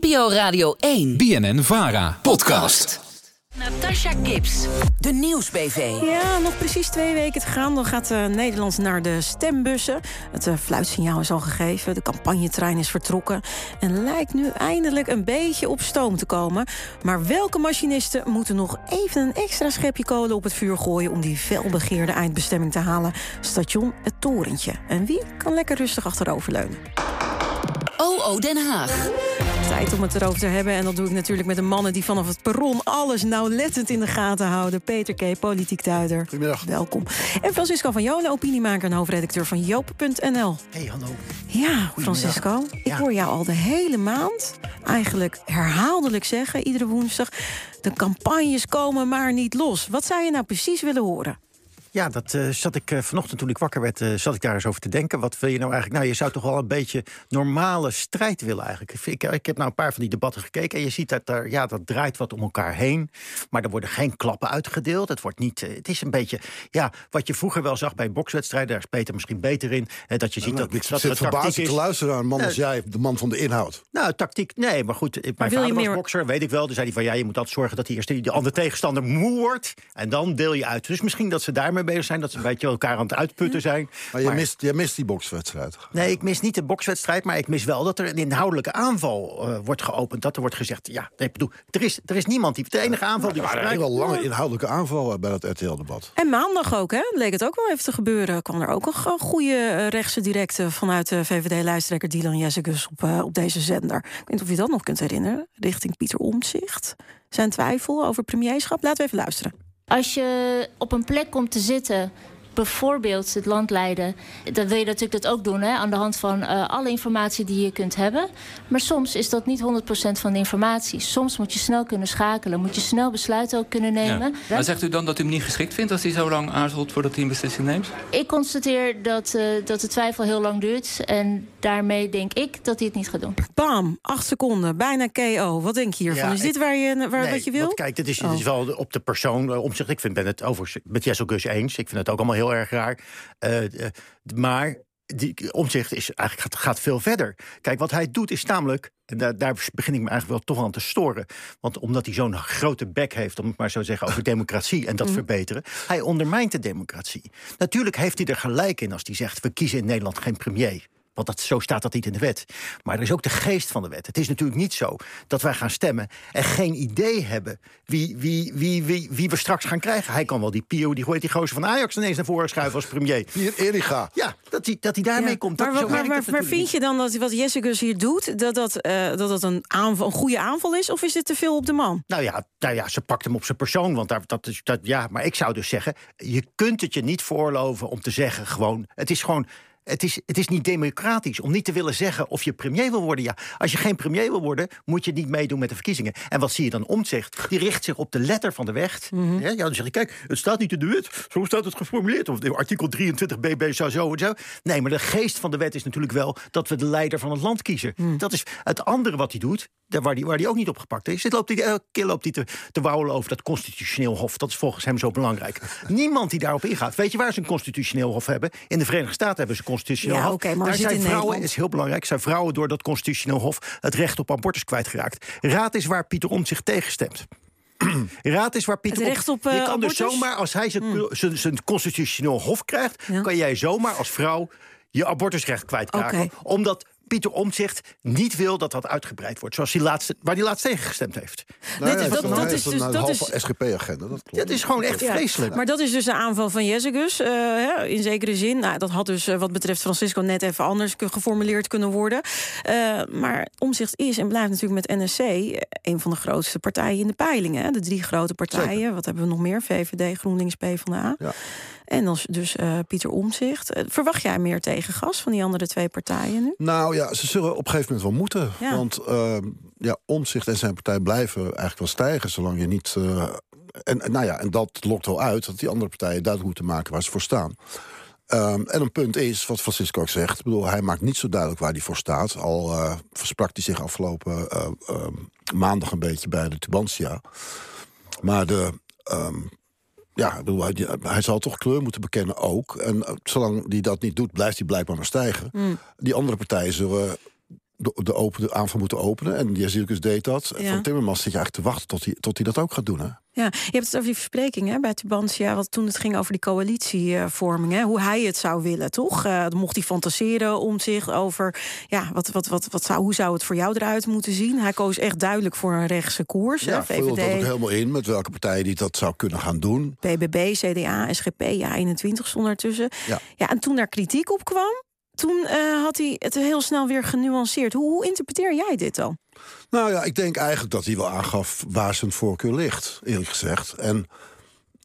NPO Radio 1. BNN Vara. Podcast. Natasha Gibbs. De Nieuwsbv. Ja, nog precies twee weken te gaan. Dan gaat uh, Nederland naar de stembussen. Het uh, fluitsignaal is al gegeven. De campagnetrein is vertrokken. En lijkt nu eindelijk een beetje op stoom te komen. Maar welke machinisten moeten nog even een extra schepje kolen op het vuur gooien... om die felbegeerde eindbestemming te halen? Station Het Torentje. En wie kan lekker rustig achteroverleunen? OO Den Haag. Tijd om het erover te hebben. En dat doe ik natuurlijk met de mannen die vanaf het perron alles nauwlettend in de gaten houden. Peter K., politiek duider. Goedemiddag. Welkom. En Francisco van Jolen, opiniemaker en hoofdredacteur van Joop.nl. Hey, hallo. Ja, Francisco. Ik Ja. hoor jou al de hele maand eigenlijk herhaaldelijk zeggen, iedere woensdag... de campagnes komen maar niet los. Wat zou je nou precies willen horen? Ja, dat eh, zat ik eh, vanochtend toen ik wakker werd, eh, zat ik daar eens over te denken. Wat wil je nou eigenlijk? Nou, je zou toch wel een beetje normale strijd willen eigenlijk. Ik, ik, ik heb nou een paar van die debatten gekeken en je ziet dat er, ja, dat draait wat om elkaar heen. Maar er worden geen klappen uitgedeeld. Het wordt niet, het is een beetje, ja, wat je vroeger wel zag bij bokswedstrijden. Daar is Peter misschien beter in. eh, dat je ziet dat, ik dat zit tactiek te is. luisteren naar een man als jij, de man van de inhoud. Nou, tactiek, nee, maar goed. Mijn wil je vader was meer- bokser, weet ik wel. Dus zei hij van, ja, je moet altijd zorgen dat die eerste die andere tegenstander moe wordt. En dan deel je uit. Dus misschien dat ze daarmee bezig zijn. Dat ze een beetje elkaar aan het uitputten zijn. Maar, je, Maar- mist, je mist die bokswedstrijd. Nee, ik mis niet de bokswedstrijd, maar ik mis wel dat er een inhoudelijke aanval eh, wordt geopend. Dat er wordt gezegd, ja, nee, bedoel, er is, er is niemand die... De enige aanval die Er we waren gebruiken... hele lange inhoudelijke aanvallen bij dat RTL-debat. En maandag ook, hè? Leek het ook wel even te gebeuren. Kwam er ook een go- goede eh, rechtse directe vanuit de VVD-lijsttrekker Dylan Jessicus op, eh, op deze zender. Ik weet niet of je dat nog kunt herinneren. Richting Pieter Omtzigt. Zijn twijfel over premierschap. Laten we even luisteren. Als je op een plek komt te zitten, bijvoorbeeld het land leiden, dan wil je natuurlijk dat ook doen hè, aan de hand van eh, alle informatie die je kunt hebben. Maar soms is dat niet 100% van de informatie. Soms moet je snel kunnen schakelen, moet je snel besluiten ook kunnen nemen. Maar zegt u dan dat u hem niet geschikt vindt als hij zo lang aarzelt voordat hij een beslissing neemt? Ik constateer dat, eh, dat de twijfel heel lang duurt en daarmee denk ik dat hij het niet gaat doen. Bam, acht seconden, bijna KO. Wat denk je hiervan? Ja, is dit ik- waar je, waar, Nee, wat je wil? want kijk, dit is, dit is Oh. wel op de persoon uh, omzicht. Ik vind, ben het overigens met Jessel Gus eens. Ik vind het ook allemaal heel erg raar. Eh, eh, maar die omzicht is eigenlijk gaat, gaat veel verder. Kijk, wat hij doet is namelijk. En daar, daar begin ik me eigenlijk wel toch aan te storen. Want omdat hij zo'n grote bek heeft, om het maar zo te zeggen, over democratie en dat verbeteren. Hij ondermijnt de democratie. Natuurlijk heeft hij er gelijk in als hij zegt: we kiezen in Nederland geen premier. Want dat, zo staat dat niet in de wet. Maar er is ook de geest van de wet. Het is natuurlijk niet zo dat wij gaan stemmen en geen idee hebben wie, wie, wie, wie, wie we straks gaan krijgen. Hij kan wel die Pio, die, heet die gozer van Ajax ineens naar voren schuiven als premier. Hier, Erika. Ja, dat hij, dat hij daarmee Ja, komt. Maar, maar, maar, maar vind je dan dat wat Jessicus hier doet, dat dat, eh, dat, dat een, aanval, een goede aanval is? Of is dit te veel op de man? Nou ja, nou ja, ze pakt hem op zijn persoon. Want daar, dat is, dat, ja, maar ik zou dus zeggen: je kunt het je niet voorloven om te zeggen gewoon. Het is gewoon. Het is, het is niet democratisch om niet te willen zeggen of je premier wil worden. Ja, als je geen premier wil worden, moet je niet meedoen met de verkiezingen. En wat zie je dan omzicht? Die richt zich op de letter van de wet. Mhm. ja, dan zeg je, kijk, het staat niet in de wet. Zo staat het geformuleerd. Of artikel 23 bb zou zo en zo. Nee, maar de geest van de wet is natuurlijk wel dat we de leider van het land kiezen. Mhm. Dat is het andere wat hij doet, daar waar hij waar die ook niet opgepakt is. Dit loopt hij, elke keer loopt hij te, te wauwelen over dat constitutioneel hof. Dat is volgens hem zo belangrijk. Niemand die daarop ingaat. Weet je waar ze een constitutioneel hof hebben? In de Verenigde Staten hebben ze een constitutioneel Ja, hof. maar Daar zijn vrouwen, Nederland. is heel belangrijk, zijn vrouwen door dat constitutioneel hof het recht op abortus kwijtgeraakt. Raad is waar Pieter Omtzigt zich tegenstemt. Raad is waar Pieter Het recht op, eh, Je kan dus abortus? Hmm. zomaar, als hij zijn, zijn constitutioneel hof krijgt, Ja. kan jij zomaar als vrouw je abortusrecht kwijtraken. Omdat Pieter Omtzigt niet wil dat dat uitgebreid wordt. Zoals hij laatst, waar hij laatst tegen gestemd heeft. Nou, ja, dat- dat is een, dus- een dat is- SGP-agenda, dat klopt. Dat is gewoon echt Ja, vreselijk. Maar dat is dus de aanval van Jessicus. eh, hè, in zekere zin. Nou, dat had dus eh, wat betreft Francisco net even anders ge- geformuleerd kunnen worden. Eh, maar Omzicht is en blijft natuurlijk met NSC een van de grootste partijen in de peilingen. hè. De drie grote partijen. Zeker. Wat hebben we nog meer? VVD, GroenLinks, PvdA. Ja. En dan dus eh, Pieter Omzicht. verwacht jij meer tegengas van die andere twee partijen nu? Nou ja, ze zullen op een gegeven moment wel moeten. Ja. Want ehm, ja, Omtzigt en zijn partij blijven eigenlijk wel stijgen... zolang je niet... eh, en, en nou ja, en dat lokt wel uit dat die andere partijen duidelijk moeten maken waar ze voor staan. Ehm, en een punt is, wat Francisco ook zegt... Ik bedoel, hij maakt niet zo duidelijk waar hij voor staat. Al eh, versprak hij zich afgelopen eh, ehm, maandag een beetje bij de Tubantia. Maar de... ja, ik bedoel, hij, hij zal toch kleur moeten bekennen ook. En eh, zolang hij dat niet doet, blijft hij blijkbaar maar stijgen. Die andere partijen zullen de, de, open, de aanval moeten openen. En Jezilkus deed dat. En Ja. Van Timmermans zit je eigenlijk te wachten tot hij, tot hij dat ook gaat doen. Hè? Ja, je hebt het over die verspreking hè, bij Tubantia, wat toen het ging over die coalitievorming, hè, hoe hij het zou willen, toch? Eh, dan mocht hij fantaseren om zich over, ja, wat, wat, wat, wat zou, hoe zou het voor jou eruit moeten zien? Hij koos echt duidelijk voor een rechtse koers. hè, Ja, vulde dat ook helemaal in met welke partijen die dat zou kunnen gaan doen. BBB, CDA, SGP, ja, 21 stond ertussen. Ja. Ja, en toen daar kritiek op kwam, toen eh, had hij het heel snel weer genuanceerd. Hoe, hoe interpreteer jij dit dan? Nou ja, ik denk eigenlijk dat hij wel aangaf waar zijn voorkeur ligt, eerlijk gezegd. En,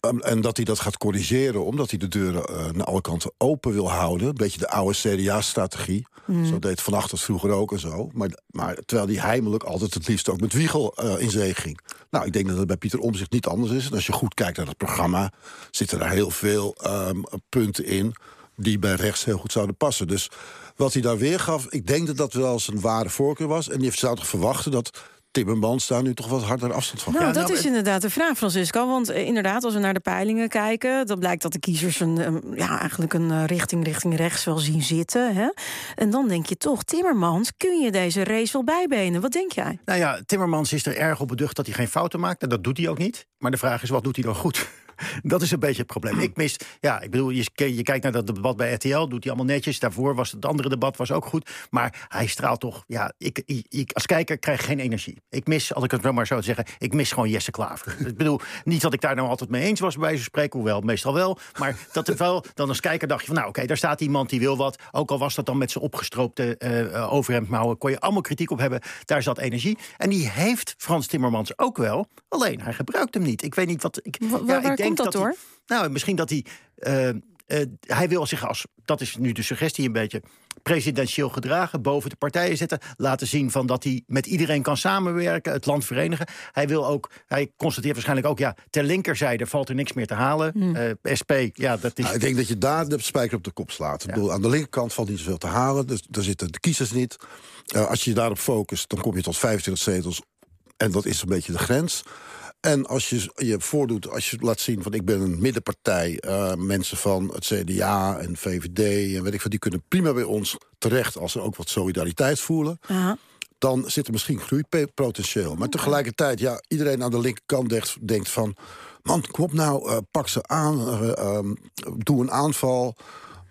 um, en dat hij dat gaat corrigeren, omdat hij de deuren eh, naar alle kanten open wil houden. Een beetje de oude CDA-strategie. Zo deed Van Achters vroeger ook en zo. Maar, maar terwijl hij heimelijk altijd het liefst ook met Wiegel eh, in zee ging. Nou, ik denk dat het bij Pieter Omzicht niet anders is. En als je goed kijkt naar het programma, zitten er heel veel ehm, punten in die bij rechts heel goed zouden passen. Dus wat hij daar weer gaf, ik denk dat dat wel zijn ware voorkeur was. En je zou toch verwachten dat Timmermans daar nu toch wat harder afstand van Nou, Ja, dat nou, is het- inderdaad de vraag, Francisco. Want eh, inderdaad, als we naar de peilingen kijken... dan blijkt dat de kiezers een, ja, eigenlijk een eh, richting richting rechts wel zien zitten. Hè? En dan denk je toch, Timmermans, kun je deze race wel bijbenen? Wat denk jij? Nou ja, Timmermans is er erg op beducht dat hij geen fouten maakt. En dat doet hij ook niet. Maar de vraag is, wat doet hij dan goed? Dat is een beetje het probleem. Ik mis, ja, ik bedoel, je, je kijkt naar dat debat bij RTL, doet hij allemaal netjes. Daarvoor was het andere debat was ook goed. Maar hij straalt toch, ja, ik, ik, ik als kijker krijg geen energie. Ik mis, als ik het maar zo zeggen, ik mis gewoon Jesse Klaver. ik bedoel, niet dat ik daar nou altijd mee eens was bij van spreken, hoewel meestal wel. Maar dat er wel, dan als kijker dacht je van, nou oké, daar staat iemand die wil wat. Ook al was dat dan met zijn opgestroopte eh, overhemdmouwen, kon je allemaal kritiek op hebben. Daar zat energie. En die heeft Frans Timmermans ook wel. Alleen, hij gebruikt hem niet. Ik weet niet wat... Ik, Wa- waar ik denk komt dat hij- door? nou, misschien dat hij. eh, eh, hij wil zich als, dat is nu de suggestie een beetje, presidentieel gedragen, boven de partijen zetten, laten zien van dat hij met iedereen kan samenwerken, het land verenigen. Hij wil ook, hij constateert waarschijnlijk ook, ja, ter linkerzijde valt er niks meer te halen. Hmm. Eh, SP, ja, dat is. Nou, ik denk dat je daar de spijker op de kop slaat. Ik bedoel, aan de linkerkant valt niet zoveel te halen. Dus daar zitten de kiezers niet. Eh, als je je daarop focust, dan kom je tot 25 zetels. En dat is een beetje de grens. En als je je voordoet, als je laat zien van ik ben een middenpartij, eh, mensen van het CDA en VVD en weet ik wat, die kunnen prima bij ons terecht als ze ook wat solidariteit voelen. Dan zit er misschien groeipotentieel. Maar tegelijkertijd, ja, iedereen aan de linkerkant denkt, denkt van. Man, kom op nou, eh, pak ze aan, eh, ehm, doe een aanval.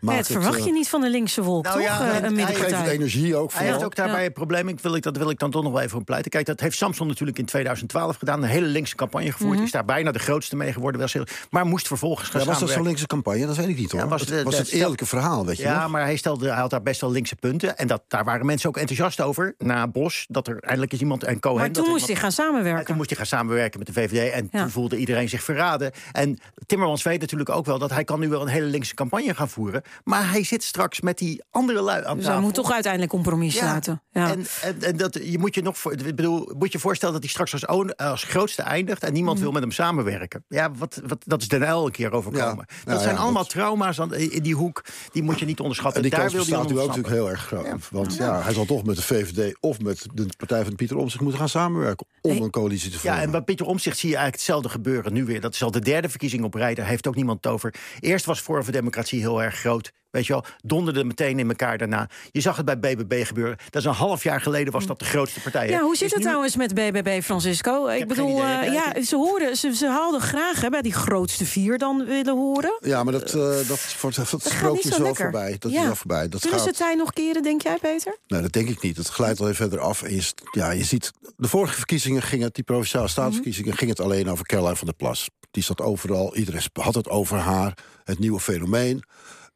Ja, Maak het verwacht eh, je niet van de linkse wolk, Nou toch? ja, Eh, en een hij Geef het middenpartij. energie ook Hij heeft ook daarbij Ja. een probleem. Ik wil, ik, dat wil ik dan toch nog wel even voor pleiten. Kijk, dat heeft Samson natuurlijk in 2012 gedaan. Een hele linkse campagne gevoerd. Mhm. Is daar bijna de grootste mee geworden. Was heel, maar moest vervolgens gaan Ja, was dat zo'n linkse campagne? Dat weet ik niet hoor. Ja, was de- het, was het eerlijke verhaal, weet je Ja, nog? maar hij, stelde, hij had daar best wel linkse punten. En dat, daar waren mensen ook enthousiast over. Na Bos, dat er eindelijk is iemand... En Cohen, Maar toen moest hij gaan en samenwerken. toen moest hij gaan samenwerken met de VVD. En Ja. toen voelde iedereen zich verraden. En Timmermans weet natuurlijk ook wel dat hij kan nu wel een hele linkse campagne gaan voeren. Maar hij zit straks met die andere lui aan Dus tafel. hij moet toch uiteindelijk compromis Ja, sluiten. Ja. En, en, en dat, je moet je nog voor, ik bedoel, moet je voorstellen dat hij straks als, own- als grootste eindigt en Mhm. niemand wil met hem samenwerken. Ja, wat, wat, dat is Den Uyl een keer overkomen. Ja, dat zijn ja, allemaal dat- trauma's aan, in die hoek. Die moet je niet onderschatten. En die Daar kans wil hij ook natuurlijk heel erg groot. Want ja, hij zal toch met de VVD of met de partij van Pieter Omtzigt moeten gaan samenwerken. Om een coalitie te Ja, vormen. en bij Pieter Omtzigt zie je eigenlijk hetzelfde gebeuren nu weer. Dat is al de derde verkiezing op rij. Daar heeft ook niemand het over. Eerst was Forum voor Democratie heel erg groot. Weet je wel, donderde meteen in elkaar daarna. Je zag het bij BBB gebeuren. Dat is een half jaar geleden was dat de grootste partij. hè. Ja, hoe zit het nu- trouwens met BBB, Francisco? Ik bedoel, eh, Ja, ze, horen, ze, ze hadden graag hè, bij die grootste vier dan willen horen. Ja, maar dat, eh dat, wordt dat gaat sprookje is wel voorbij. Dat Ja. is wel voorbij. Dat ze gaat, het tij nog keren, denk jij, Peter? Nee, dat denk ik niet. Het glijdt al even verder af. En je, ja, je ziet, de vorige verkiezingen ging het, die provinciale staatsverkiezingen, ging het alleen over Caroline van der Plas. Die zat overal, iedereen had het over haar, het nieuwe fenomeen.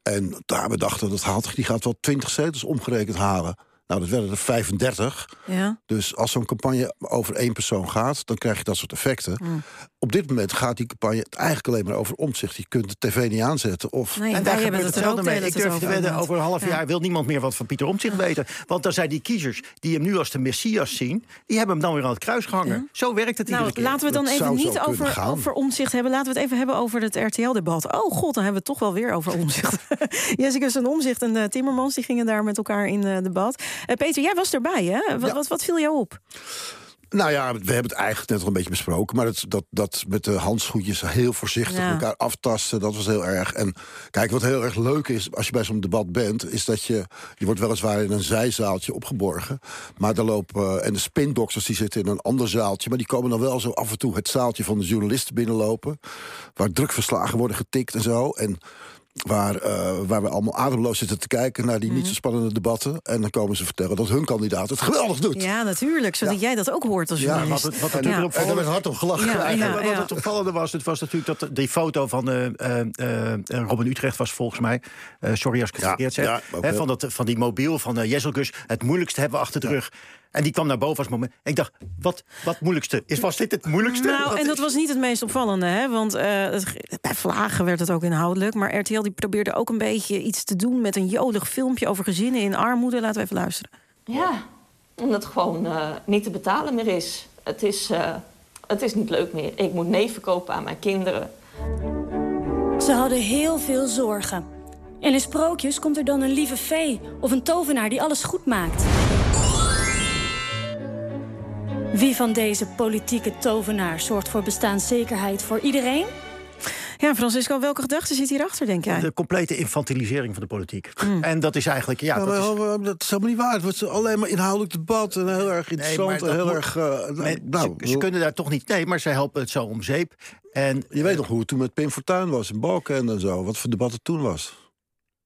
En daar we dachten, dat haalt, die gaat wel 20 zetels omgerekend halen. Nou, dat werden er 35. Ja. Dus als zo'n campagne over één persoon gaat, dan krijg je dat soort effecten. Mm. Op dit moment gaat die campagne eigenlijk alleen maar over omzicht. Je kunt de tv niet aanzetten. Of Nee, En daar hebben er ook hetzelfde de mee. Ik durf te wedden, inderdaad. over een half Ja. jaar wil niemand meer wat van Pieter Omtzigt weten. Want dan zijn die kiezers die hem nu als de Messias zien... die hebben hem dan weer aan het kruis gehangen. Zo werkt het iedere Nou, keer. laten we het dan Dat even niet over, over omzicht hebben. Laten we het even hebben over het RTL-debat. Oh god, dan hebben we het toch wel weer over omzicht. Jessica en omzicht en eh, Timmermans die gingen daar met elkaar in eh, debat. Eh, Peter, jij was erbij, hè? Wat, Ja. wat, wat viel jou op? Nou ja, we hebben het eigenlijk net al een beetje besproken. Maar dat, dat, dat met de handschoentjes heel voorzichtig Ja. elkaar aftasten, dat was heel erg. En kijk, wat heel erg leuk is als je bij zo'n debat bent, is dat je. Je wordt weliswaar in een zijzaaltje opgeborgen. Maar daar lopen. En de spindokters die zitten in een ander zaaltje. Maar die komen dan wel zo af en toe het zaaltje van de journalisten binnenlopen. Waar drukverslagen worden getikt en zo. En Waar, eh, waar we allemaal ademloos zitten te kijken naar die niet zo spannende debatten. En dan komen ze vertellen dat hun kandidaat het geweldig doet. Ja, natuurlijk. Zodat jij dat ook hoort als Ja, journalist. wat, wat natuurlijk Ja. en opvallend daar werd hard om gelachen. Ja. Ja, ja. wat het opvallende was, het was natuurlijk dat die foto van eh, eh, eh, Robin Utrecht was volgens mij. eh, sorry als ik het Ja, verkeerd zeg. ja, van, dat, van die mobiel van uh, Jesselgus. Het moeilijkste hebben we achter de rug. En die kwam naar boven als moment. En ik dacht, wat, wat moeilijkste? Is, was dit het moeilijkste? Nou, en dat was niet het meest opvallende, hè? Want eh, bij Vlagen werd het ook inhoudelijk. Maar RTL die probeerde ook een beetje iets te doen met een jolig filmpje over gezinnen in armoede. Laten we even luisteren. Ja, omdat het gewoon eh, niet te betalen meer is. Het, is. eh, het is niet leuk meer. Ik moet neven kopen aan mijn kinderen. Ze hadden heel veel zorgen. En in sprookjes komt er dan een lieve fee of een tovenaar die alles goed maakt. Wie van deze politieke tovenaars zorgt voor bestaanszekerheid voor iedereen? Ja, Francisco, welke gedachte zit hierachter, denk jij? De complete infantilisering van de politiek. Hmm. En dat is eigenlijk, ja, Ja, dat maar is, oh, dat is helemaal niet waar. Het wordt alleen maar inhoudelijk debat en heel erg interessant. en heel moet- erg. eh, men- nou, ze, ze kunnen daar toch niet. Nee, maar ze helpen het zo om zeep. En Je weet nog hoe het toen met Pim Fortuyn was in Balken en zo. Wat voor debat het toen was.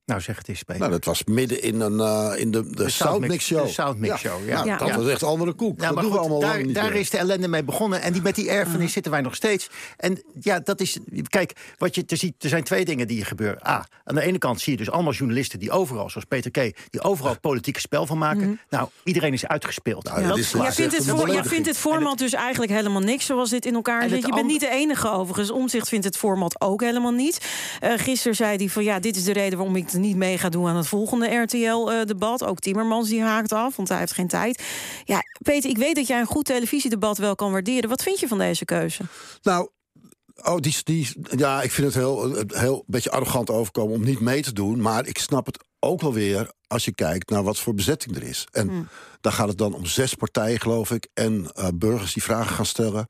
Nou, zeg het eens, Peter. Nou, dat was midden in, een, eh, in de, de, Soundmix Show. De Soundmix Show, ja. Nou, Ja. dat Ja. was echt andere koek. Nou, dat doen we allemaal daar, lang niet daar meer. is de ellende mee begonnen. En die, met die erfenis zitten wij nog steeds. En ja, dat is. Kijk, wat je te ziet, er zijn twee dingen die hier gebeuren. A, aan de ene kant zie je dus allemaal journalisten die overal, zoals Peter K., die overal het politieke spel van maken. Nou, iedereen is uitgespeeld. Nou, ja, Dat is. Jij vindt, het voor, jij vindt het format dus eigenlijk helemaal niks zoals dit in elkaar En zit. Je bent niet de enige overigens. Omzicht vindt het format ook helemaal niet. Eh gisteren zei hij van ja, dit is de reden waarom ik niet mee ga doen aan het volgende RTL-debat. ook Timmermans die haakt af, want hij heeft geen tijd. Ja, Peter, ik weet dat jij een goed televisiedebat wel kan waarderen. Wat vind je van deze keuze? Nou, oh, die, die, ja, ik vind het heel, heel een beetje arrogant overkomen om niet mee te doen. Maar ik snap het ook wel weer als je kijkt naar wat voor bezetting er is. En Hmm. daar gaat het dan om zes partijen, geloof ik. En eh, burgers die vragen gaan stellen.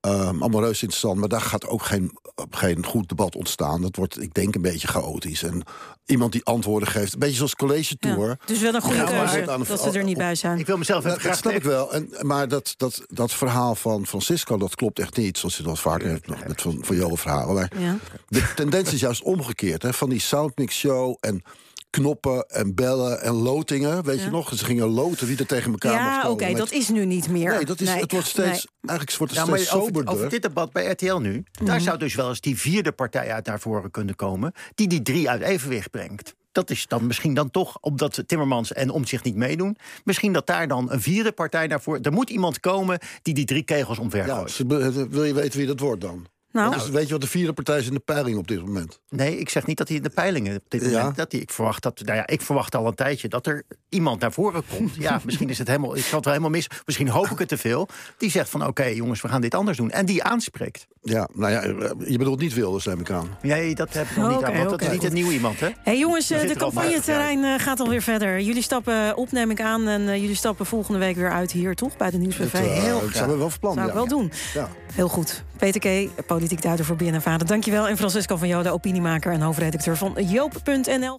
Ehm, allemaal reuze interessant, maar daar gaat ook geen, geen goed debat ontstaan. Dat wordt, ik denk, een beetje chaotisch. En iemand die antwoorden geeft, een beetje zoals college tour. Ja, dus wel een goede Ja, keuze dat ze er niet bij zijn. Ik wil mezelf even Dat, snap ik wel. En, maar dat, dat, dat verhaal van Francisco, dat klopt echt niet. Zoals je dat vaker hebt nog met van, van Johan verhalen. Maar Ja. de tendens is juist omgekeerd. Hè? Van die soundmix show en knoppen en bellen en lotingen. Weet je nog? Ze gingen loten wie er tegen elkaar Ja, komen oké, met- dat is nu niet meer. Nee, dat is, het wordt steeds... Eigenlijk wordt het Ja, maar steeds over, soberder. over dit debat bij RTL nu, Mhm. daar zou dus wel eens die vierde partij uit naar voren kunnen komen, die die drie uit evenwicht brengt. Dat is dan misschien dan toch, omdat Timmermans en Omtzigt niet meedoen, misschien dat daar dan een vierde partij naar voren. Er moet iemand komen die die drie kegels omver Ja, gooit. wil je weten wie dat wordt dan? Nou, Dus weet je wat de vierde partij is in de peiling op dit moment? Nee, ik zeg niet dat hij in de peilingen op dit Ja. Dat hij, ik, verwacht dat, nou ja, ik verwacht al een tijdje dat er iemand naar voren komt. Ja, misschien is het helemaal, ik zal het wel helemaal mis. Misschien hoop ik het te veel. Die zegt van oké, jongens, we gaan dit anders doen. En die aanspreekt. Ja, nou ja, je bedoelt niet Wilders, neem ik aan. Nee, dat heb ik nog niet aan. Want dat is niet een nieuw iemand, hè? Hey jongens, eh, de zitten al campagneterrein eh, gaat alweer verder. Jullie stappen op, neem ik aan. En eh, jullie stappen volgende week weer uit hier, toch? Bij de Nieuwsbv. Dat, eh, Heel dat graag. zijn we wel van plan. Zou ik ja. wel doen. Ja. Heel goed. Peter K., politiek duider voor. Dankjewel. En Francisco van Joden, opiniemaker en hoofdredacteur van Joop.nl.